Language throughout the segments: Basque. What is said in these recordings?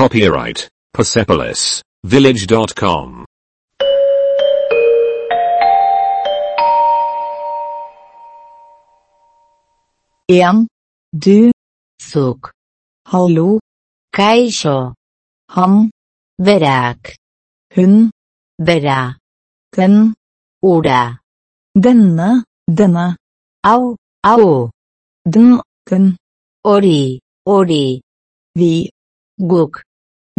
Copyright Persepolis Village.com. En. Du. Suk. Hallo. Kai Ham verak. Hun. Beræ. Den. orä. Denne. Denne. Au. Au. Den. Den. Ori. Ori. Vi. Gok.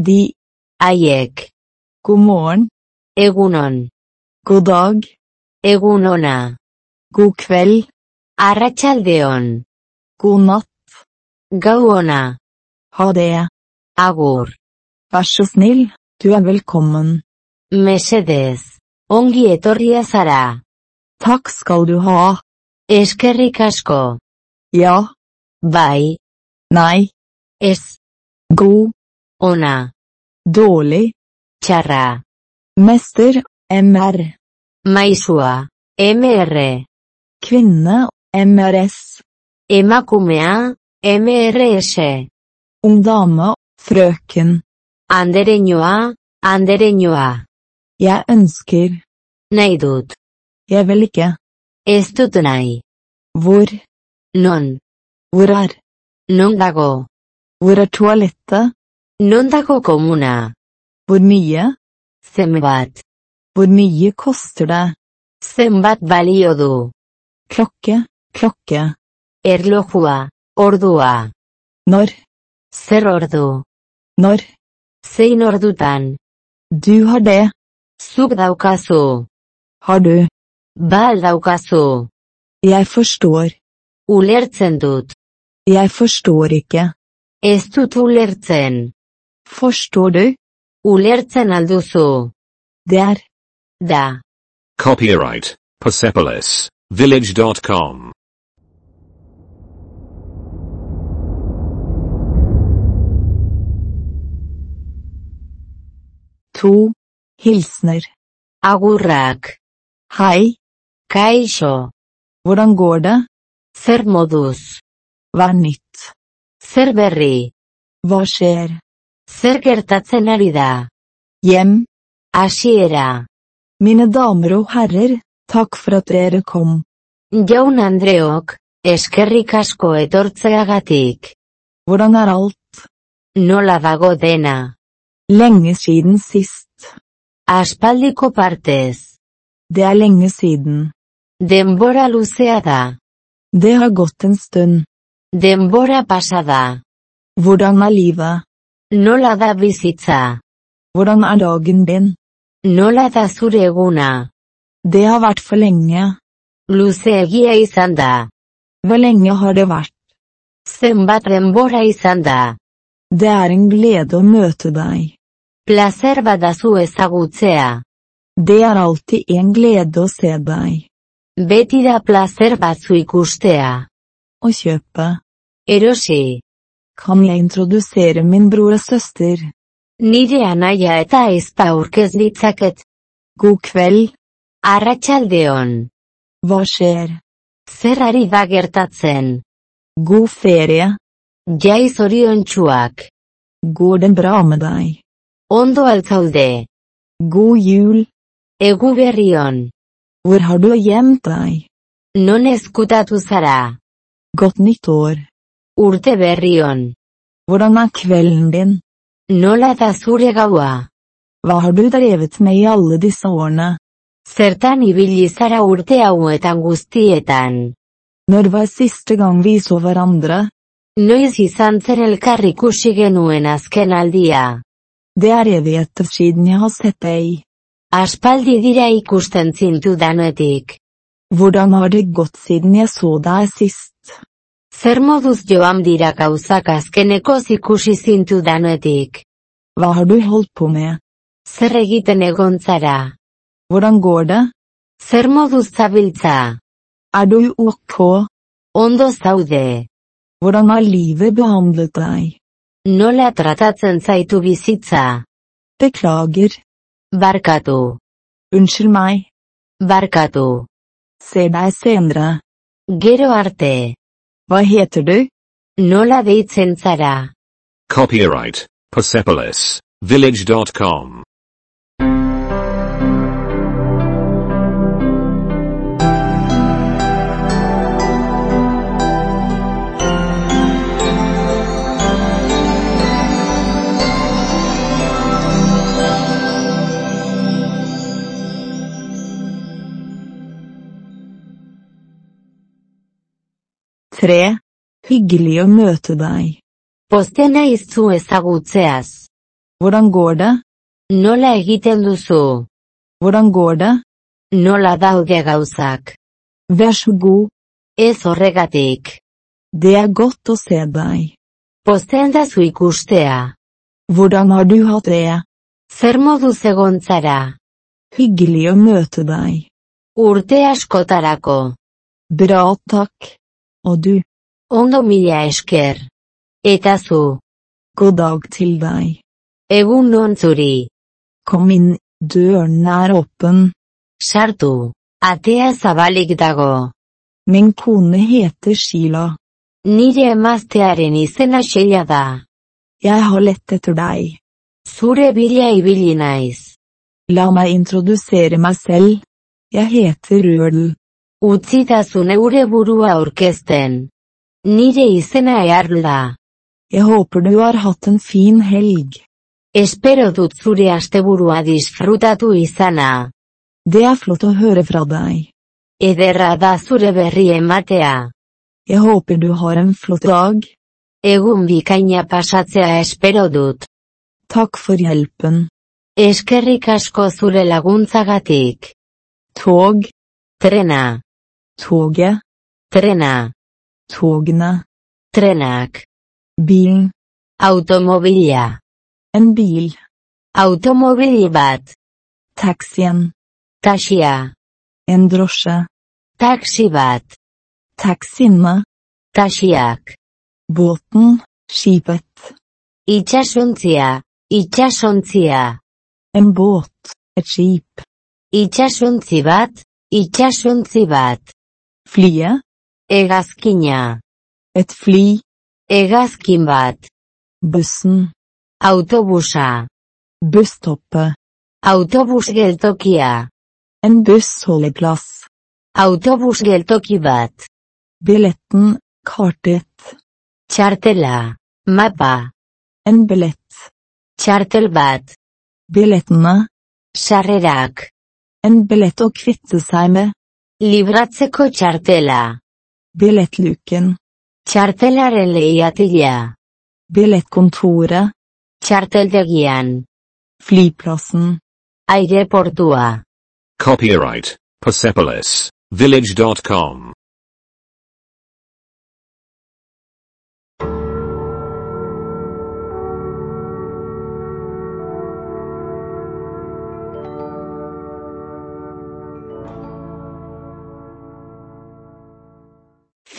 De. Haiek. God. Egunon. God dag. Egunona. God kveld. Arratsaldeon. God natt. Gau ona. Ha det. Agur. Vær så snill. Du er velkommen. Mesedez. Ongi etorria zara. Takk skal du ha. Eskerrik asko. Ja. Bai. Nei. Ez. God. Ona. Dårlig. Txarra. Mester. MR. Maisua. MR. Kvinne. MRS. Emakumea. MRS. Ung dame. Frøken. Andereñoa. Andereñoa. Jeg ønsker. Nahi dut. Jeg vil ikke. Dut. Hvor. Non. Hvor er. Non dago. Hvor er toalettet? Non dago komuna. Hvor mye? Zenbat. Hvor mye koster det? Zenbat balio du. Klokke. Klokke. Erlojua. Ordua. Når. Zer ordu. Når. Zein ordutan. Du har det. Zuk daukazu. Har du. Bal daukazu. Jeg forstår. Ulertzen dut. Jeg forstår ikke. Ez dut ulertzen. Forstår du? Ulertzen alduzu. Der. er. Da. Copyright Persepolis Village.com. To. Hilsener. Agurrak. Hei. Kaisho. Hvordan går det? Zer modus. Hva er nytt? Zer berri. Hva skjer? Zer gertatzen ari da. Hjem. Hasiera. Mine damer og herrer, takk for at dere kom. Jaun Andreok, eskerrik asko etortzeagatik. Hvordan er alt? Nola dago dena. Lenge siden sist. Aspaldiko partez. Det er lenge siden. Denbora luzea da. Det har gått en stund. Denbora pasada. Hvordan er livet? Nola da bizitza. Hvordan er dagen din? Nola da zure eguna. Det har vært for lenge. Luzeegia izan da. Hvor lenge har det vært? Zenbat denbora izan da. Det er en glede å møte deg. Placer badazu ezagutzea. Det er alltid en glede å se deg. Beti da placer batzu ikustea. Å kjøpe. Erosi. Kan jeg introdusere min bror og søster? Nire anaia eta ezpa aurkez ditzaket. God kveld. Arratsaldeon. Hva skjer? Zer ari da gertatzen. God ferie. Jai zoriontsuak. Går det bra med deg? Ondo altzaude. God jul. Egu berrion. Hvor har du gjemt deg? Non ezkutatu zara. Godt nytt Urte berrion. Hvordan er kvelden din? Nola da zure gaua. Hva har du drevet med i alle disse årene? Zertan ibili zara urte hauetan guztietan. Når var siste gang vi så hverandre? Noiz izan zen elkar ikusi genuen azken aldia. Det er evigheter siden jeg har sett deg. Aspaldi dira ikusten zintu danetik. Hvordan har det gått siden jeg så deg sist? Zer moduz joan dira gauzak azkeneko ikusi zintu danetik. Hva har du holdt på med? Zer egiten egon zara. Hvordan går det? Zer moduz zabiltza. Er du ok? Ondo zaude. Hvordan har livet behandlet deg? Nola tratatzen zaitu bizitza. Beklager. Barkatu. Unnskyld meg. Barkatu. Ser deg senere. Gero arte. Hva heter du? Nola deitzen zara. Copyright Persepolis, village.com. Tre. Hyggelig å møte deg. Pozten naiz zu ezagutzeaz. Hvordan går det? Nola egiten duzu? Hvordan går det? Nola daude gauzak? Vær så god. Ez horregatik. Det er godt å se deg. Pozten da zu ikustea. Hvordan har du hatt det? Zer modu zegontzara? Hyggelig å møte deg. Urte askotarako. Bra takk. Og du, Ondo mila esker. Eta zu. god dag til deg. Egun non zuri. Kom inn, døren er åpen. Sartu. Atea zabalik dago. Min kone heter Sheila. Nire emaztearen izena Sheila da. Jeg har lett etter deg. Zure bila ibili naiz. La meg introdusere meg selv. Jeg heter Rødel. Utzitazu neure burua aurkezten. Nire izena earl da. Jeg håper du har hatt en fin helg. Espero dut zure asteburua disfrutatu izana. Det er flott å høre fra deg. Ederra da zure berri ematea. Jeg håper du har en flott dag. Egun bikaina pasatzea espero dut. Takk for hjelpen. Eskerrik asko zure laguntzagatik. Tog, Trena. Toget, Trena. togene, Trenak. bilen, automobilja, en bil, Automobili bat. taxien, Taxia. en drosje, taksibat, bat. taxiene, Taxiak. båten, skipet, Itxasuntzia. Itxasontzia. en båt, et skip, Itxasuntzi bat. Itxasuntzi bat. Flyet, Hegazkina. et fly, Hegazkin bat. bussen, Autobusa. busstoppet, Autobus geltokia. en bussholdeplass, Autobus geltoki bat. billetten, kartet, Txartela. Mapa. en billett, Txartel bat. billettene, Sarrerak. en billett å kvitte seg med, Libratzeko txartela. billettluken, Txartelaren lehiatila. billettkontoret, Txarteldegian. flyplassen, Aireportua. Copyright Persepolis village.com.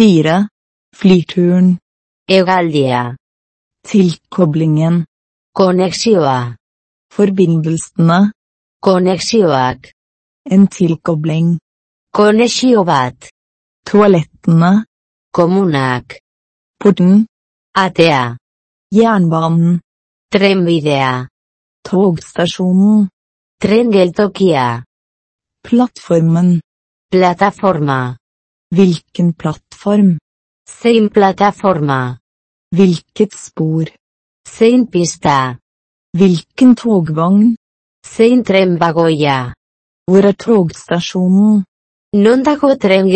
fire, flyturen, Egaldia. tilkoblingen, Konexioa. forbindelsene, Konexioak. en tilkobling, Konexio bat. toalettene, Kommunak. porten, Atea. jernbanen, Trenbidea. togstasjonen, Trengeltokia. plattformen, Plataforma. Hvilken plattform, Sin plataforma. hvilket spor, Sin pista. hvilken togvogn, Sin trembagoya. hvor er togstasjonen, Non dago tren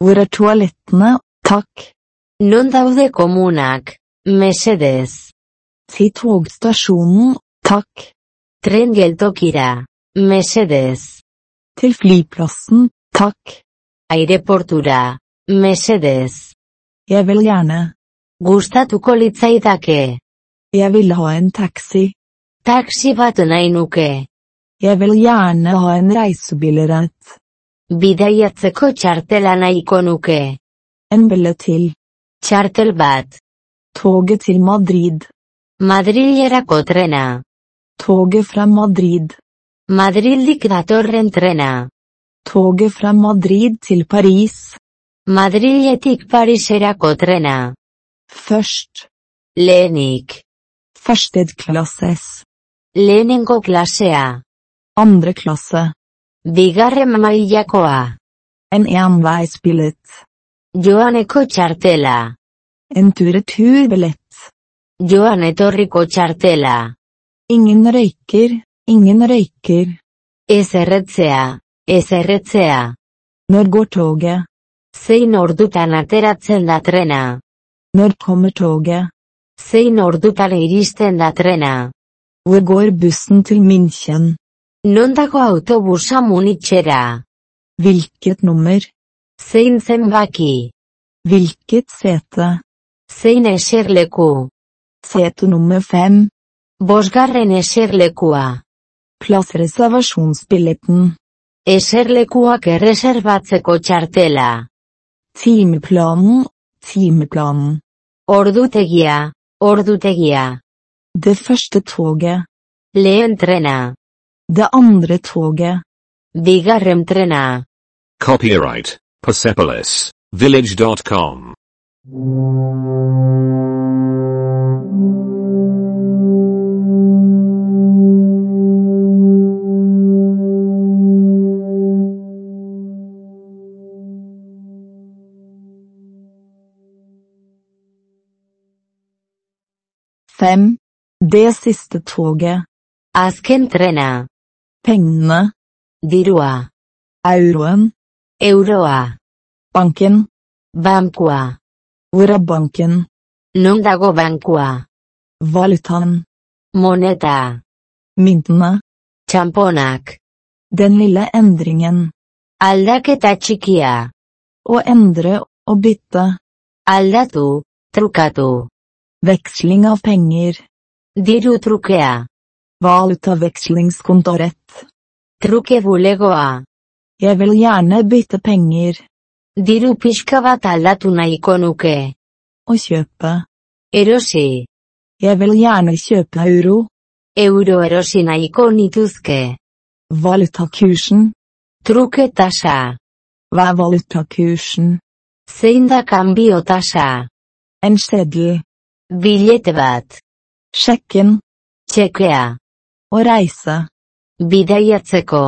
hvor er toalettene, takk, Non daude komunak. Mesedez. til togstasjonen, takk, Tren geltokira. Mesedez. til flyplassen, takk, Aireportura. Mesedez. jeg vil gjerne, Gustatuko litzaidake. jeg vil ha en taxi, Taxi bat nahi nuke. jeg vil gjerne ha en Bidaiatzeko txartela nahiko nuke. en billett til, Txartel bat. toget til Madrid, Madrilerako trena. toget fra Madrid, Madrildik datorren trena. Toget fra Madrid til Paris, Madriletik Pariserako trena. først, Lenik. Førstedklasses. Lehenengo klasea. Andre klasse. Bigarren mailakoa. En enveisbillett. Joaneko txartela. En tur-retur-billett. Joan etorriko txartela. Ingen røyker, ingen røyker. Ez erretzea. Ez erretzea. Når går toget? Zein ordutan ateratzen da trena. Når kommer toget? Zein ordutan iristen da trena. Hvor går bussen til München? Nondako autobusa munitxera. Hvilket nummer? Zein zenbaki. Hvilket sete? Zein eserleku. Sete nummer fem. Bosgarren eserlekua. Plassreservasjonsbilletten. Eserlekuak erreserbatzeko txartela. Timeplanen, timeplanen. Ordutegia. Ordutegia. Det første toget. Lehen trena. Det andre toget. Bigarren trena. Copyright Persepolis Village.com. Fem. Det siste toget. Azken trena. Pengene. Dirua. Euroen. Euroa. Banken. Bankua. Hvor er banken? Non dago bankua. Valutaen. Moneta. Myntene. Txamponak. Den lille endringen. Aldaketa txikia. Å endre og bytte. Aldatu. Trukatu. Veksling av penger. Diru trukea. Dirutrokea. Truke Trukevolegoa. Jeg vil gjerne bytte penger. Diru Dirupishkava tallatuna ikonuke. Å kjøpe. Erosi. Jeg vil gjerne kjøpe euro. Euro erosina ikonituske. Valutakursen. Truketasha. Hva er valutakursen? Seinda cambio tasha. En seddel. Bilete bat. Sjekken. Txekea. Å reise. Bidaiatzeko.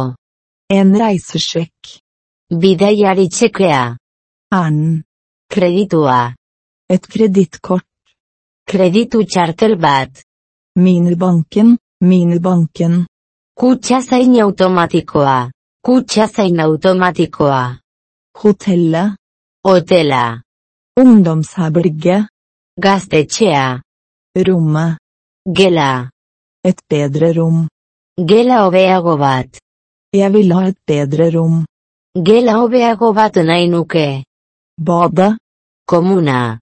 En reisesjekk. Bidaiari txekea. An. Kreditua. Et kredittkort. Kreditu txartel bat. Minibanken. Minibanken. Kutxa zain automatikoa. Kutxa zain automatikoa. Hotellet. Hotela. Ungdomsherberget. Gaztetxea. Rommet. Gela. Et bedre rom. Gela hobeago bat. Jeg vil ha et bedre rom. Gela hobeago bat nahi nuke. Badet. Komuna.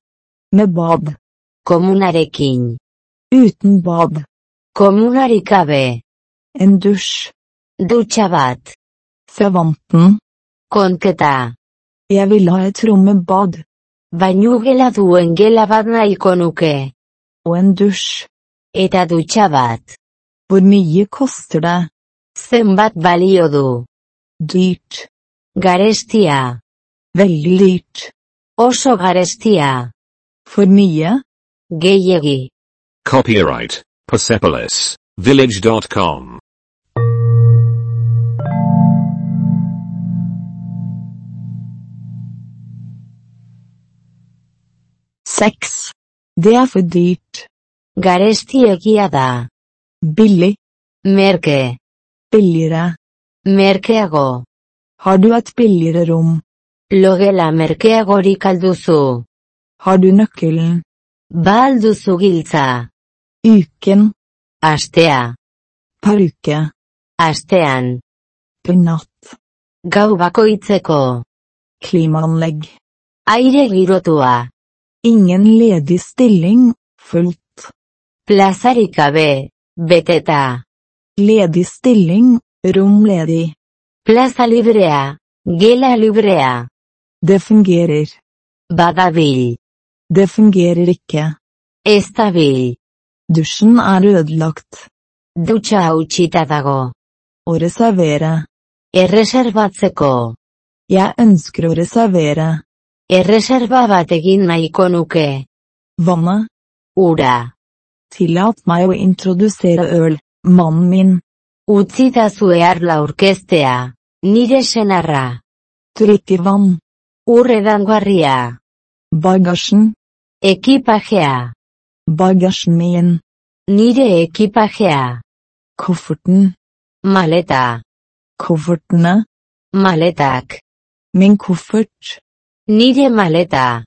Med bad. Komunarekin. Uten bad. Komunarik gabe. En dusj. Dutsa bat. Servanten. Konketa. Jeg vil ha et rom med bad. Bainu gela duen gela bat nahiko nuke. Og en dusj. Eta dutxa bat. Hvor mye koster det? Zenbat balio du. Dyrt. Garestia. Veldig dyrt. Oso garestia. For mye? Gehiegi. Copyright Persepolis Village.com. Seks. Det er for dyrt. Garestiegia da. Billig. Merke. Billigere. Merkeago. Har du et billigere rom? Logela merkeagorik alduzu. Har du nøkkelen? Ba alduzu giltza. Uken. Astea. Per uke. Astean. Per natt. Gau bakoitzeko. Klimaanlegg. Aire girotua. Ingen ledig stilling. Fullt. Plazarik gabe. Beteta. Ledig stilling. Rom ledig. Plaza librea. Gela librea. Det fungerer. Badabil. Det fungerer ikke. Estabil. Dusjen er ødelagt. Dutxa hautsita dago. Å reservere. Erreservatseko. Jeg ønsker å reservere. Erreserba bat egin nahiko nuke. Vannet. Ura. Tillat meg å introdusere øl, mannen min. Utzidazu eharla aurkeztea. Nire senarra. Drikke vann. Ur edangarria. Bagasjen. Ekipajea. Bagasjen min. Nire ekipajea. Kofferten. Maleta. Koffertene. Maletak. Min koffert. Nire maleta.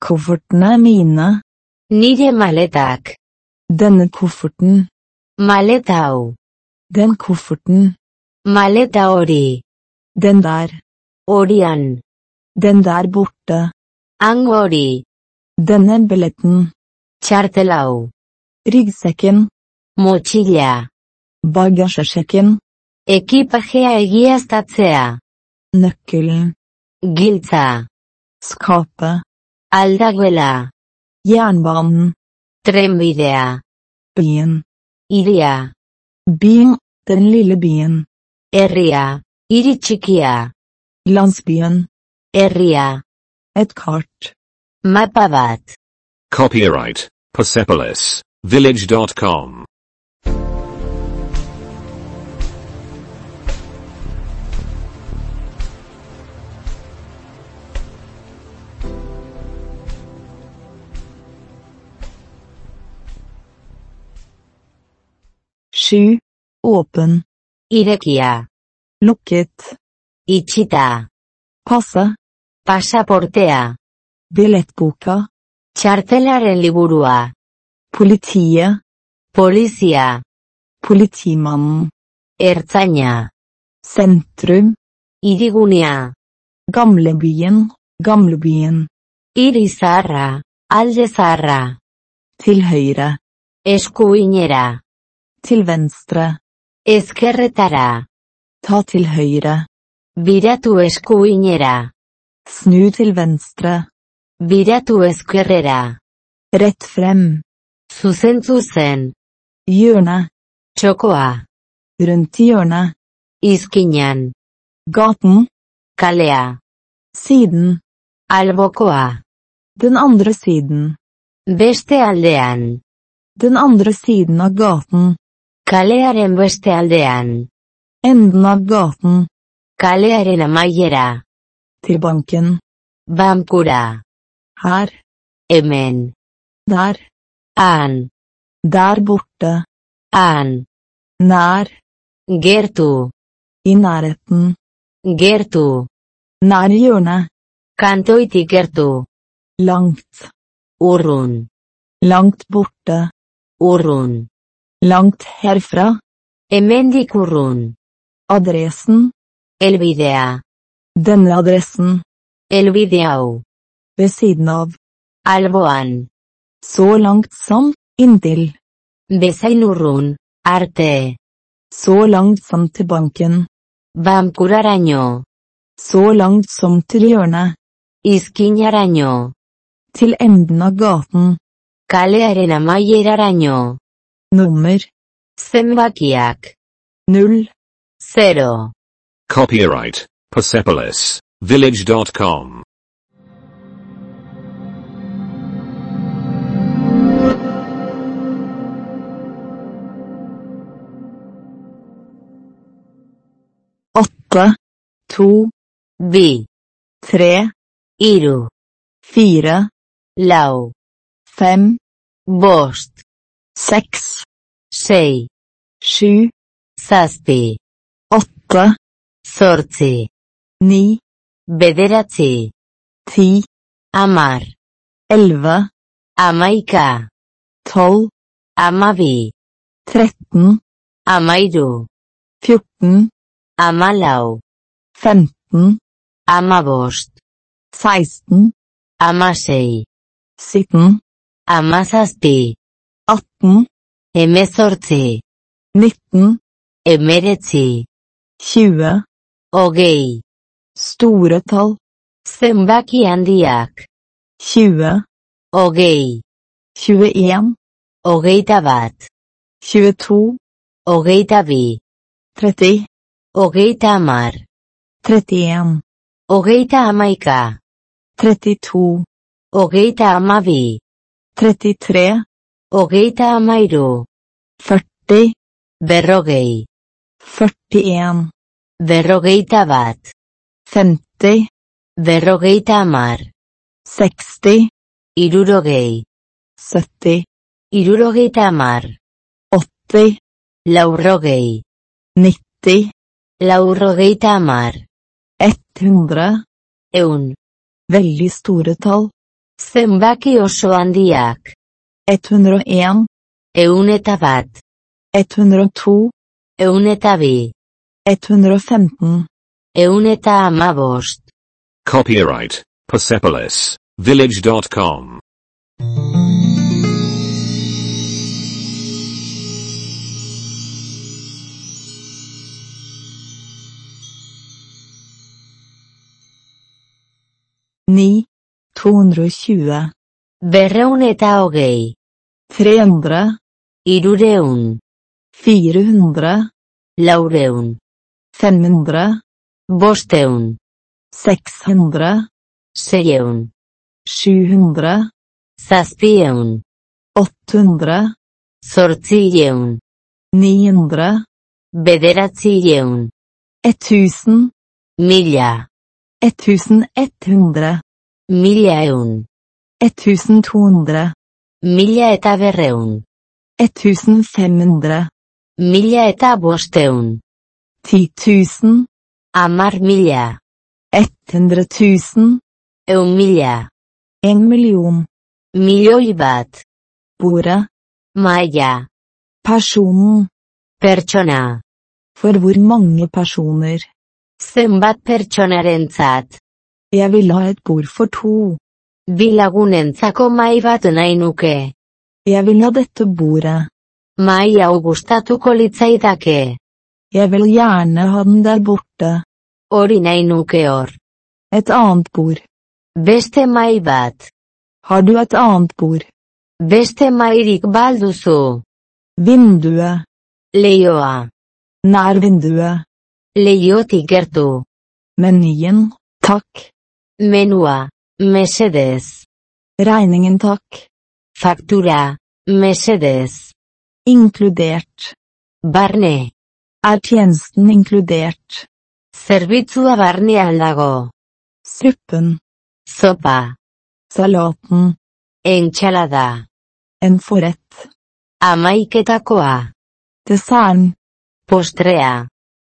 Koffertene mine. Nire maletak. Denne kofferten. Maleta hau. Den kofferten. Maleta hori. Den der. Horian. Den der borte. Hango hori. Denne billetten. Txartel hau. Ryggsekken. Motxila. Bagasjesjekken. Ekipajea egiaztatzea. Nøkkelen. Giltza. Skoppe. aldaguela, jernbanen, Tremvidea. Byen. Iria. Byen, den lille byen. Erria. Irichikia. Landsbyen. Erria. Et kart. Mapavat. Copyright. Persepolis. Village.com. Sju. Åpen. Irekia. Lukket. Itxita. Passe. Pasaportea. Billettboka. Txartelaren liburua. Politiet. Polizia. Politimannen. Ertzaina. Sentrum. Irigunea. Gamlebyen. Gamlebyen. Hiri zaharra. Alde zaharra. Til høyre. Eskuinera. Til venstre. Ezkerretara. Ta til høyre. Biratu eskuinera. Snu til venstre. Biratu eskerrera. Rett frem. Zuzentzu zen. Hjørne. Txokoa. Rundt hjørnet. Izkinan. Gaten. Kalea. Siden. Albokoa. Den andre siden. Beste aldean. Den andre siden av gaten. Kalearen beste aldean. Enden av gaten. Kalearen amaiera. Til banken. Bankura. Her. Hemen. Der. Han. Der borte. Han. Nær. Gertu. I nærheten. Gertu. Nær hjørnet. Kantoitik gertu. Langt. Urrun. Langt borte. Urrun. Langt herfra. Hemendik urrun. Adressen. Elvidea. Denne adressen. Elvideau. Ved siden av. Alboan. Så langt som. Inntil. Besainurrun. Arte. Så langt som til banken. Bankuraraino. Så langt som til hjørnet. Izkinaraino. Til enden av gaten. Kalearen amaieraraino. Nummer. Zenbakiak. 0. Zero. Copyright Persepolis Village.com. Åtte. To. Bi. Tre. Iru. Fire. Lau. Fem. Bost. seks, sei, sju, seksti, åtte, førti, ni, bedre ti, ti, amar, elleve, amaika, tolv, amavi, tretten, amaido, fjorten, amalau, femten, amavost, seksten, amasei, sytten, amasasti. 18 hemezortzi 19 emeretzi 20 hogei Store tall Zenbaki handiak 20 hogei 21 hogeita bat 22 hogeita bi 30 hogeita hamar 31 hogeita hamaika 32 hogeita hamabi 33 Hogeita amairu. 40, Berrogei. 41, Berrogeita bat. 50, Berrogeita amar. 60, Irurogei. 70, Irurogeita amar. 80, Laurrogei. 90, Laurrogeita amar. 100, Eun. veldig store tall. Zenbaki oso handiak. 101, Eun eta bat. 102, Eun eta bi. 115, Eun eta amabost. Copyright Persepolis Village.com. ni, 220, Berreun eta hogei. 300, Irureun. 400, Laureun. 500, Bosteun. 600, Seieun. 700, Zazpieun. 800, Zortzieun. 900, Bederatzieun. 1000, Mila. 1100, Mila eun. 1200, Mila eta berreun. 1500, Mila eta bosteun. 10.000, Amar mila. 100.000, Eun mila. En million, Milioi bat. bordet, Maia. personen, Pertsona. for hvor mange personer. Zenbat pertsonarentzat. Jeg vil ha et bord for to. Bi lagunentzako mai bat nahi nuke. Jeg vil ha dette bordet. Mai hau gustatuko litzaidake. Jeg vil gjerne ha den der borte. Hori nahi nuke hor. Et annet bord. Beste mai bat. Har du et annet bord? Beste mairik balduzu. Vinduet. Leioa. Nær vinduet. Leiotik gertu. Menyen, takk. Menua. Mesedez. Regningen takk. Faktura. Mesedez. Inkludert. Barne. Er tjenesten inkludert? Zerbitzua barnean dago. Suppen. Zopa. Salaten. Entxalada. En forrett. Amaiketakoa. Desserten. Postrea.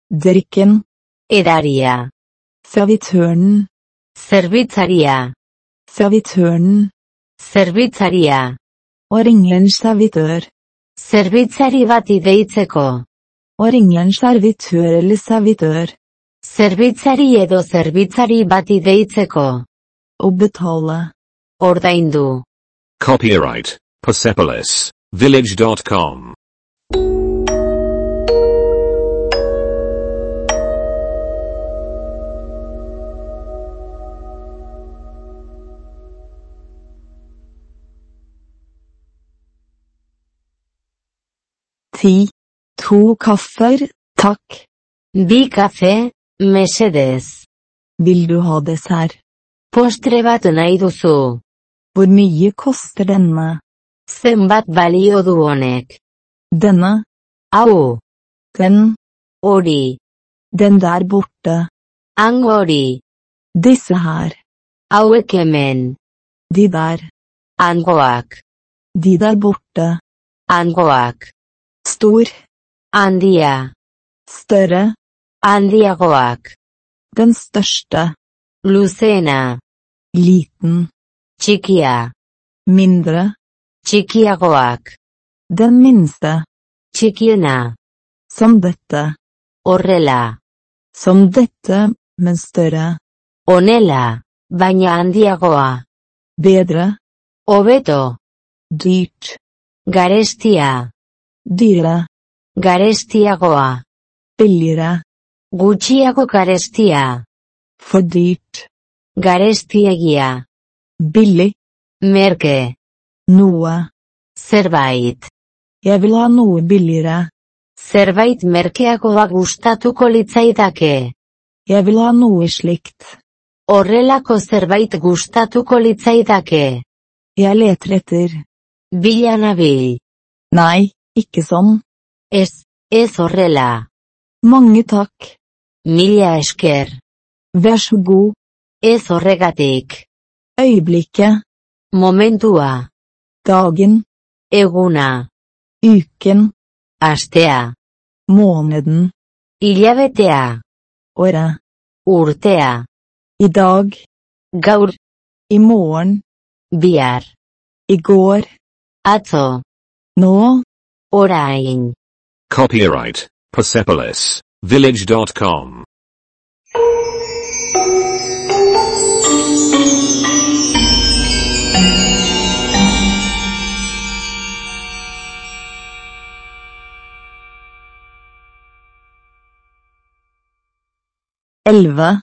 Drikken. Edaria. Servitøren. Zerbitzaria. Servitøren. Zerbitzaria. Å ringe en servitør. Zerbitzari bati deitzeko. Å ringe en servitør eller servitør. Zerbitzari edo zerbitzari bati deitzeko. Å betale. Ordaindu. Copyright Persepolis Village.com. Ti. To kaffer, takk. Bi kafe, mesedez. Vil du ha dessert? Postre nahi duzu. Hvor mye koster denne? Zenbat balio du honek. Denne? Au. Den? Ori. Den der borte. Angori. Disse her. Auekemen. De der. Angoak. De der borte. Hangoak. Stor. Handia. Større. Handiagoak. Den største. Luzena. Liten. Txikia. Mindre. Txikiagoak. Den minste. Txikiena. Som dette. Horrela. Som dette, men større. Honela. Baina handiagoa. Bedre. Hobeto. Dyrt. Garestia. Dyrere. Garestiagoa. Billigere. Gutxiago garestia. For dyrt. Garestiegia. Billig. Merke. Noe. Zerbait. Ha noe billigere. Zerbait merkeagoa gustatuko litzaidake. Jeg vil ha noe slikt. Horrelako zerbait gustatuko litzaidake. Jeg leter etter. Ikke sånn. Ez, ez horrela. Mange takk. Mila esker. Vær så god. Ez horregatik. Øyeblikket. Momentua. Dagen. Eguna. Uken. Astea. Måneden. Hilabetea. Året. Urtea. I dag. Gaur. I morgen. Bihar. I går. Atzo. Nå. Orain. Copyright Persepolis Village.com. Elleve.